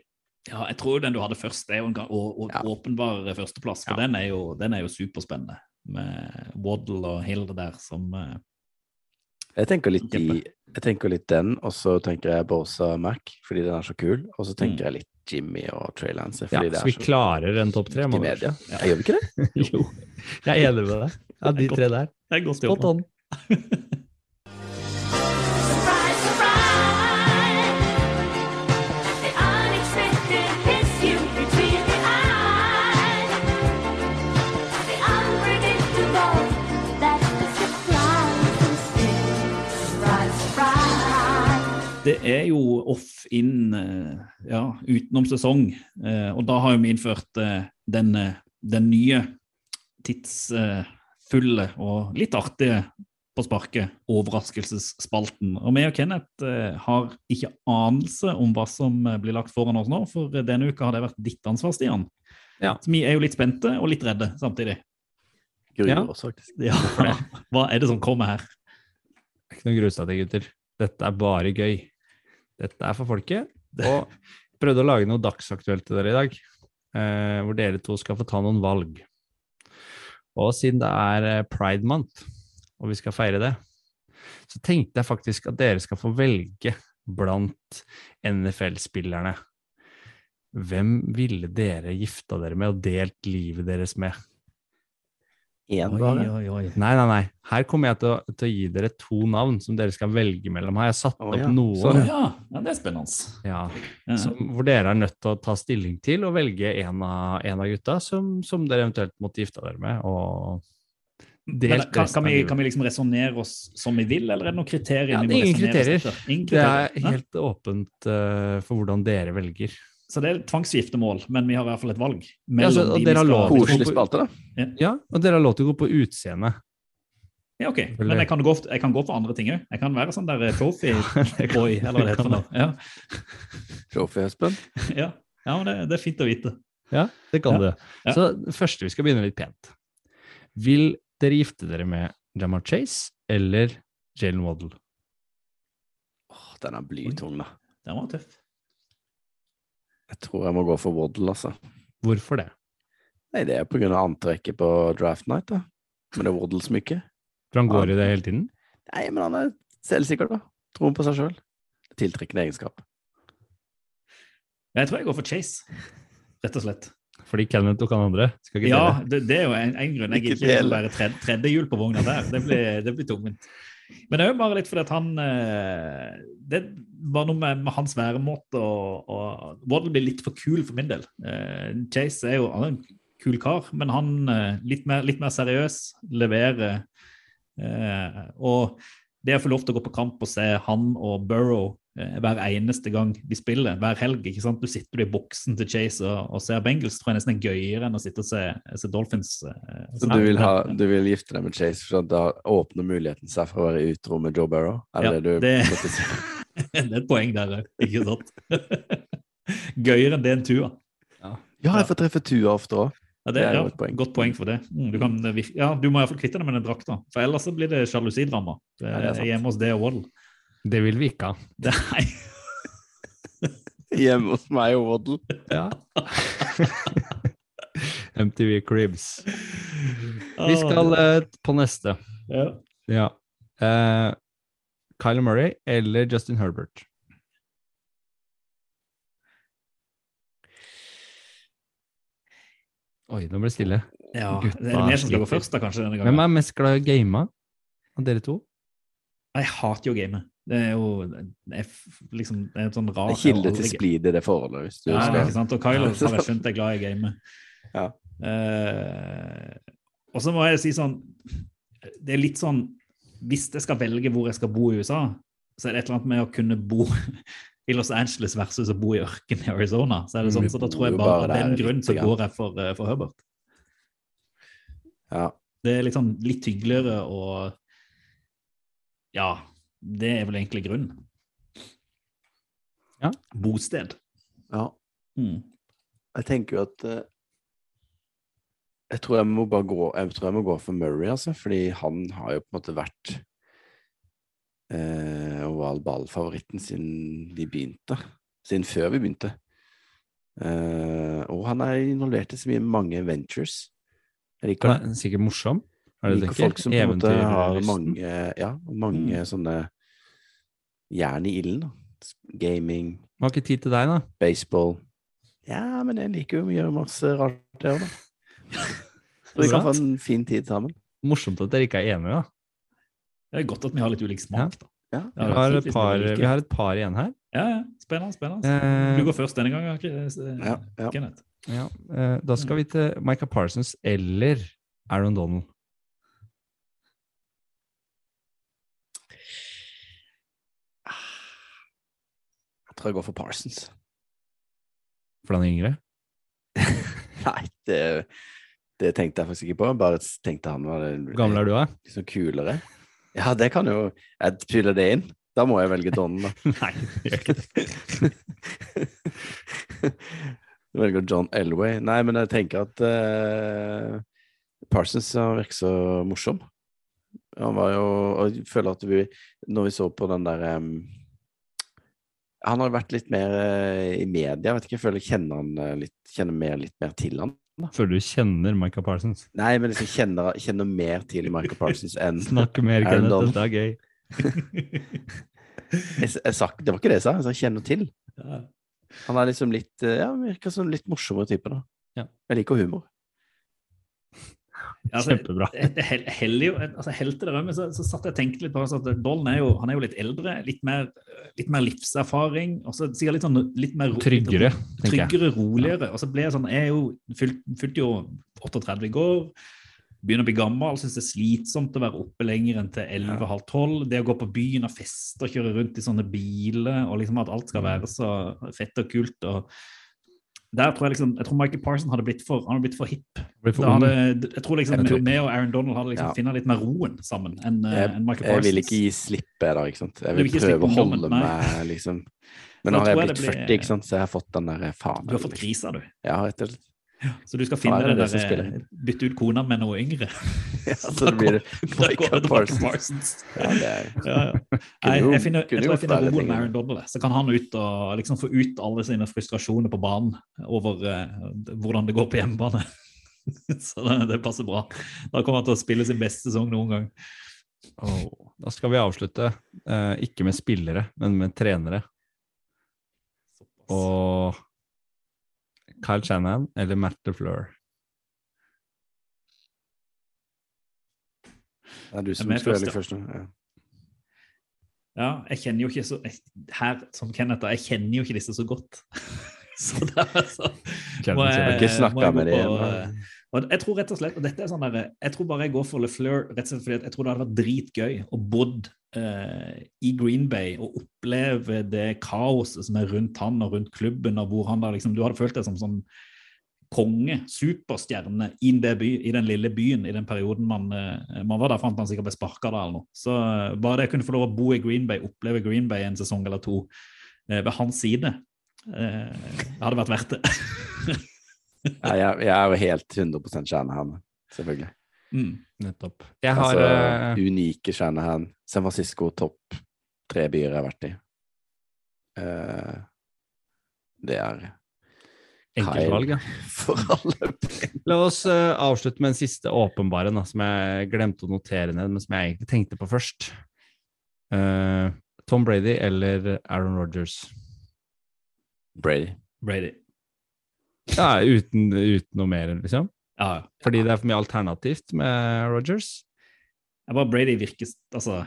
Ja, jeg tror den du hadde først, er jo en å- å- Ja. åpenbar førsteplass. For Ja. den, er jo, den er jo superspennende. Med Waddle og Hill der som uh, Jeg tenker litt, i, jeg tenker litt den, og så tenker jeg Bosa Mac, fordi den er så kul. Og så tenker Mm. jeg litt Jimmy og Trey Lance, Ja, så vi så klarer en topp tre. i Ja, vi. Jeg gjør vi ikke det? Jo, jeg er enig med deg. Ja, de tre der. Det er godt Spot on. er jo off in eh, ja, utenom sesong, eh, og da har jo vi innført eh, den, den nye tidsfulle og litt artige på sparket, overraskelsesspalten. Og vi og Kenneth har ikke anelse om hva som blir lagt foran oss nå, for denne uka har det vært ditt ansvar, Stian. Ja. Så vi er jo litt spente og litt redde samtidig. Gruer Ja. oss, faktisk. Ja, Hva er det som kommer her? Det er ikke noe til, gutter. Dette er bare gøy. Dette er for folket. Og prøvde å lage noe dagsaktuelt til dere i dag, eh, hvor dere to skal få ta noen valg. Og siden det er eh, Pride Month, og vi skal feire det, så tenkte jeg faktisk at dere skal få velge blant NFL-spillerne. Hvem ville dere gifta dere med og delt livet deres med? Én bare. oi, oi. Nei, nei, nei. Her kommer jeg til å, til å gi dere to navn som dere skal velge mellom. Har jeg satt Å, opp ja. noen Sånn, Ja, ja, det er spennende. ja, Ja. som, hvor dere er nødt til å ta stilling til og velge en av, en av gutta som, som dere eventuelt måtte gifte dere med. og Men delt kan, kan, vi, kan vi liksom resonnere oss som vi vil, eller er det noen kriterier? Ja, det er ingen kriterier. ingen kriterier. Det er helt åpent uh, for hvordan dere velger. Så det er tvangsgiftemål, men vi har i hvert fall et valg. Ja, så- og de dere har lov til å Koselig spalte, da. Ja, og dere har lov til å gå på utseende. Ja, ok. Men jeg kan, gå, jeg kan gå for andre ting òg. Jeg kan være sånn der trophy boy, eller hva det heter for. Ja, Trophy Espen. ja. ja men det, det er fint å vite. Ja, det kan Ja. du. Så det første, vi skal begynne litt pent. Vil dere gifte dere med Jamar Chase eller Jalen Waddle? Åh, den er blytung, da. Den var tøff. Tror jeg må gå for Waddle, altså. Hvorfor det? Nei, det er på grunn av antrekket på draft night, da. Men det er Waddle-smykke. For han går Ja. i det hele tiden? Nei, men han er selvsikker, da. Tror på seg sjøl. Tiltrekkende egenskap. Jeg tror jeg går for Chase, rett og slett. Fordi Kenneth tok han andre? Skal ikke Ja, dele. det, det er jo en, en grunn. Jeg Ikke gidder ikke dele. å være tredje, tredje hjul på vogna der. Det blir, det blir tungvint. Men det er jo bare litt fordi at han eh, Det var noe med, med hans væremåte og, og Waddle blir litt for kul for min del. Eh, Chase er jo han er en kul kar, men han eh, litt mer, litt mer seriøs, leverer. og det å få lov til å gå på kamp og se han og Burrow hver eneste gang de spiller, hver helg ikke sant? Du sitter i boksen til Chase og, og ser Bengals, tror jeg nesten er gøyere enn å sitte og se, se Dolphins. eh, Så du vil, ha, du vil gifte deg med Chase, for da åpner muligheten seg for å være utro med Joe Burrow? Er Ja, det det du det- det er et poeng der òg, ikke sant? Gøyere enn det en Tua. Ja, jeg får treffe Tua ofte òg. Ja, det, Det er ja, et poeng. Godt poeng for det. Mm, du, kan, virke- ja, du må iallfall kvitte deg med den drakta, for ellers så blir det sjalusidrama. Det Ja, det hjemme hos det og Waddle. Det vil vi ikke ha. Nei. Hjemme hos meg og Waddle. Ja. MTV Cribs. Vi skal uh, på neste. ja. Ja. Uh, Kyler Murray eller Justin Herbert? Oi, nå ble det stille. ja. Gutta Det er mer som skal gå først, da, kanskje, denne Hvem er mest glad i å game av dere to? Jeg hater jo gamet. Det er jo det er liksom det er et sånn er kilde til splid i det forholdet. Hvis du Ja, skal. ikke sant? Og Kyler har jeg skjønt er glad i gamet. Ja. Uh, og så må jeg si sånn Det er litt sånn Hvis jeg skal velge hvor jeg skal bo i USA, så er det et eller annet med å kunne bo i Los Angeles versus å bo i ørkenen i Arizona. Så er det sånn, så da tror jeg bare av den grunn så går jeg for, eh, for Herbert. Ja. Det er litt sånn litt hyggeligere og Ja, det er vel egentlig grunnen. Ja. Bosted. ja. Mm. Jeg tenker jo at eh, Jeg tror jeg må bare gå Jeg tror jeg må gå for Murray, altså. Fordi han har jo på en måte vært eh, oval ball-favoritten siden vi begynte. Siden før vi begynte. Eh, og han er involvert i så mye mange ventures. Det. Han er sikkert morsom. Er det liker folk som på en måte har mange, ja, mange Mm. sånne jern i ilden. da. Gaming, har ikke tid til deg, da. baseball. Ja, men jeg liker jo å gjøre masse rart, det òg, da. Så vi kan få en fin tid sammen. Morsomt at dere ikke er enige, da. Det er godt at vi har litt ulik smak, da. Ja. Ja, Vi har, et par, vi har et par igjen her. Ja, ja. Spennende. spennende. Eh, Du går først denne gangen, ja. Kenneth. Ja, eh, da skal vi til Micah Parsons eller Aaron Donald. Tror jeg går for Parsons. For er yngre. Nei, det, det tenkte jeg faktisk ikke på. Bare tenkte han var Hvor gammel er du, da? liksom kulere. Ja, det kan jo Jeg fyller det inn. Da må jeg velge Don, da. Nei, gjør ikke det. Du velger John Elway. Nei, men jeg tenker at uh, Parsons virker så morsom. Han var jo Og jeg føler at vi Når vi så på den der em, Han har vært litt mer eh, i media. Vet ikke, jeg føler jeg kjenner han eh, litt Kjenner mer, litt mer til han. Føler du kjenner Michael Parsons? Nei, men liksom kjenner, kjenner mer til Michael Parsons enn Snakker mer, Kenneth. Dette er gøy. Jeg, jeg sa, det var ikke det jeg sa, jeg sa kjenner til. Ja. Han er liksom litt eh, Ja, virker som litt morsommere type, da. Ja. Jeg liker humor. Altså, Kjempebra. Hel, hel- altså, helt til det rømme, så, så satt jeg og tenkte litt på altså, at Bollen er jo, han er jo litt eldre, litt mer, litt mer livserfaring, og så sikkert litt sånn litt mer Tryggere. Tryggere, roligere. Og så ble jeg sånn, jeg er jo fylt, fylte jo 38 i går, begynner å bli gammel, synes det er slitsomt å være oppe lenger enn til 11-halv 12. Det å gå på byen og feste og kjøre rundt i sånne biler, og liksom at alt skal være så fett og kult. og der tror jeg liksom, jeg tror Michael Parson hadde blitt for, han hadde blitt for hipp. Blitt for hadde, jeg tror liksom meg og Aaron Donald hadde liksom Ja. funnet litt mer roen sammen enn eh, enn Michael jeg vil ikke gi slipp, da, ikke sant. Jeg vil vil prøve å holde meg, liksom. Men nå har jeg jeg blitt blir- 40, ikke sant, så jeg har fått den der faen. Du har fått krisa, du. Ja, rett og slett. Så du skal finne det er det det der, eh, bytte ut kona med noe yngre. Ja, så det blir til Parsons. Parsons. Ja, det er Ja, ja. Nei, jeg, finner, jeg tror jeg finner roen med Aaron Donald. Så kan han ut og liksom få ut alle sine frustrasjoner på banen over uh, hvordan det går på hjemmebane. Så det, det passer bra. Da kommer han til å spille sin beste sesong noen gang. Oh, Da skal vi avslutte, uh, ikke med spillere, men med trenere. Og Kyle Shannon eller Matt LeFleur. Det er du Er som skal først, først nå. Ja. Ja, jeg kjenner jo ikke så jeg, Her, som Kenneth, jeg kjenner jo ikke disse så godt. Så det er så må jeg- må jeg gå på, eh, og jeg tror rett og slett, og dette er sånn der, jeg tror bare jeg går for LeFleur rett og slett fordi jeg tror det hadde vært dritgøy å bodd eh, i Green Bay og oppleve det kaoset som er rundt han og rundt klubben, og hvor han da liksom, du hadde følt deg som sånn konge, superstjerne i, by, i den lille byen i den perioden man, eh, man var der, fant han sikkert ble sparka da eller noe. Så eh, bare det jeg kunne få lov å bo i Green Bay, oppleve Green Bay en sesong eller to eh, ved hans side, eh, hadde vært verdt det. Ja, jeg, jeg er jo helt 100% Shanahan, selvfølgelig. mm. Nettopp. Jeg har Altså, uh... unike Shanahan. San Francisco, topp tre byer jeg har vært i. Uh, det er enkeltvalg, ja. for alle. La oss uh, avslutte med en siste åpenbare, da, som jeg glemte å notere ned, men som jeg egentlig tenkte på først. Eh, Tom Brady eller Aaron Rodgers? Brady. Brady. Ja, uten, uten noe mer, liksom. Ja, ja. Fordi det er for mye alternativt med Rodgers. Jeg bare Brady virker altså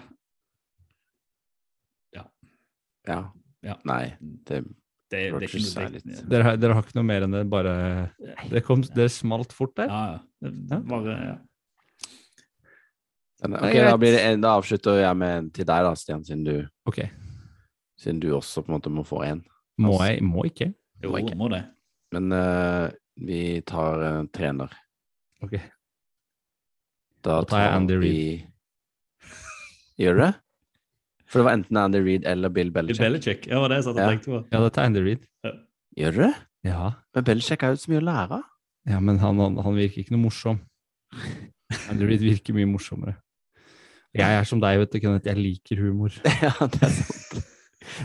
Ja. Ja. Nei, det det, det er ikke noe er litt- Dere, har- dere har ikke noe mer enn det, bare Det, kom, det smalt fort der. Ja, ja. Bare, ja. den, Det er da, blir det, en- da avslutter jeg med en til deg, da, Stian, siden du, okay. siden du også på en måte må få en. Må jeg? Må ikke? Jo, Må ikke. må det. Men uh, vi tar uh, trener. Ok. Da Da tar jeg Andy vi Gjør du det? For det var enten Andy Reid eller Bill Belichick. Bill Belichick. Ja, det var det jeg satt og Ja. tenkte på. Ja, da tar jeg Andy Reid. Gjør du det? Ja. Men Belichick er jo så mye å lære av. ja, men han, han, han virker ikke noe morsom. Andy Reid virker mye morsommere. Jeg er som deg, vet du, Kenneth. Jeg liker humor. ja, det er sant.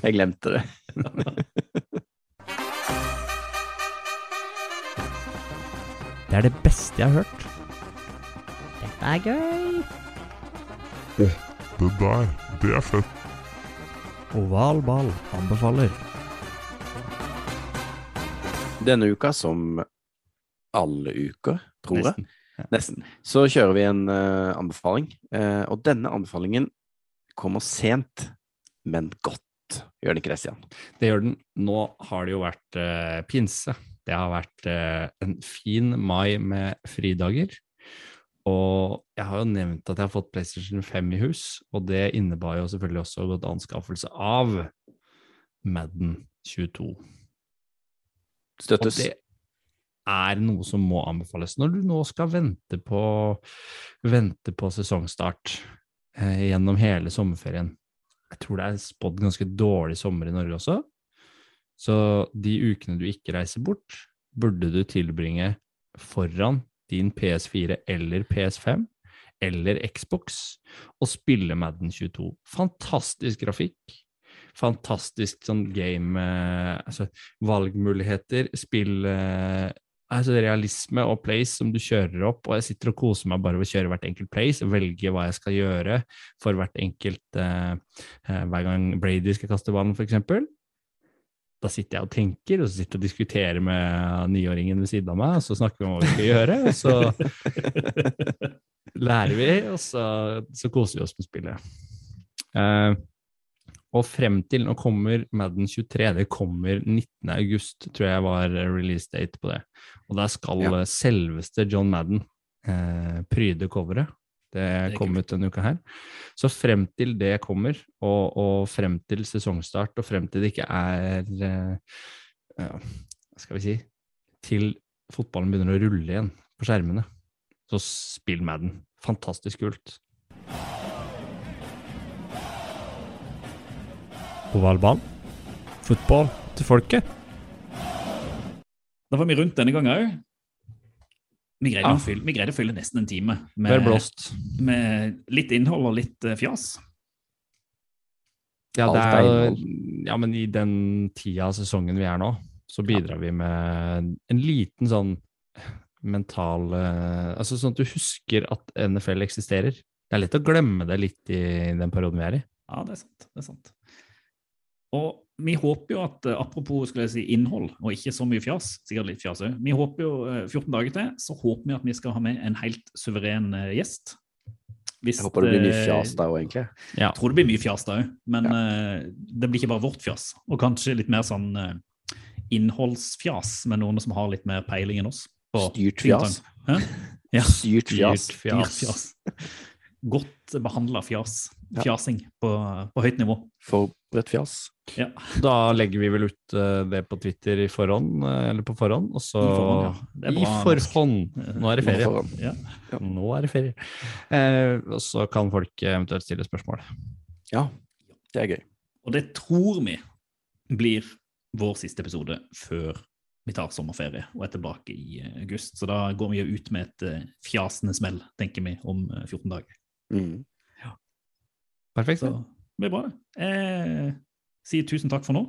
Jeg glemte det. Det er det beste jeg har hørt. Dette er gøy. Det der, det er fett. Oval ball anbefaler. Denne uka, som alle uker, tror jeg, nesten, så kjører vi en uh, anbefaling. Uh, og denne anbefalingen kommer sent, men godt. Gjør den ikke det, Stian? Det gjør den. Nå har det jo vært uh, pinse. Det har vært eh, en fin mai med fridager. Og jeg har jo nevnt at jeg har fått PlayStation 5 i hus, og det innebar jo selvfølgelig også godt anskaffelse av Madden 22. Og det er noe som må anbefales når du nå skal vente på, vente på sesongstart eh, gjennom hele sommerferien. Jeg tror det er spådd ganske dårlig sommer i Norge også. Så de ukene du ikke reiser bort, burde du tilbringe foran din PS4 eller PS5 eller Xbox og spille Madden 22. Fantastisk grafikk. Fantastisk sånn game eh, Altså valgmuligheter, spill eh, er realisme og place som du kjører opp, og jeg sitter og koser meg bare ved å kjøre hvert enkelt place velge hva jeg skal gjøre for hvert enkelt eh, eh, Hver gang Brady skal kaste ballen, f.eks. Da sitter jeg og tenker, og så sitter jeg og diskuterer med niåringen ved siden av meg, og så snakker vi om hva vi skal gjøre, og så lærer vi, og så, så koser vi oss med spillet. Uh, og frem til nå kommer Madden 23, det kommer 19. august, tror jeg var release date på det. Og der skal Ja. selveste John Madden uh, pryde coveret. Det er kom ut denne uka her. Så frem til det kommer, og, og frem til sesongstart, og frem til det ikke er eh, ja, Hva skal vi si Til fotballen begynner å rulle igjen på skjermene, så spill Madden. Fantastisk kult. Ovalbanen. Fotball til folket. Da var vi rundt denne gangen òg. Vi, greide Ja. å fylle- vi greide å fylle nesten en time med, med litt innhold og litt uh, fjas. Ja, det er, ja, men i den tida av sesongen vi er nå, så bidrar vi med en liten sånn mental uh, Altså sånn at du husker at NFL eksisterer. Det er lett å glemme det litt i den perioden vi er i. Ja, det er sant. det er sant. Og vi håper jo at, eh, apropos skulle jeg si innhold, og ikke så mye fjas, sikkert litt fjas òg, vi håper jo eh, 14 dager til, så håper vi at vi skal ha med en helt suveren eh, gjest. Hvis, Jeg håper det blir mye eh, fjas da òg, egentlig. Ja. Jeg tror det blir mye fjas da òg, men eh, det blir ikke bare vårt fjas. Og kanskje litt mer sånn uh, innholdsfjas med noen som har litt mer peiling enn oss. på Styrt fjas. Ja. Styrt fjas. Dyrt fjas. fjas. Godt behandla fjas. Ja. Fjasing på, på høyt nivå. Forberedt fjas. Ja. Da legger vi vel ut eh, det på Twitter i forhånd, eh, eller på forhånd, og så I forhånd, ja. Det er I forhånd! Nå er det ferie. Ja. Nå er det ferie. Eh, og så kan folk eventuelt stille spørsmål. Ja, det er gøy. Og det tror vi blir vår siste episode før vi tar sommerferie og er tilbake i eh, august. Så da går vi jo ut med et fjasende smell, tenker vi, om eh, 14 dager. Mm. Perfekt. Så det blir bra, det. Jeg sier tusen takk for nå.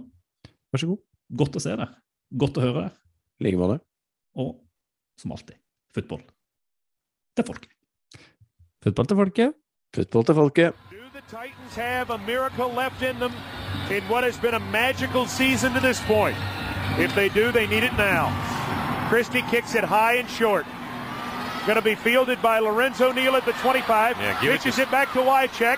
Vær så god. Godt å se deg. Godt å høre deg. I like måte. Og som alltid, football til folket. Football til folket. Football til folket. Do the Titans have a miracle left in them in what has been a magical season to this point? If they do, they need it now. Christie kicks it high and short. Going to be fielded by Lorenzo Neal at the 25. Yeah, give it Pitches to- it, back to Wycheck.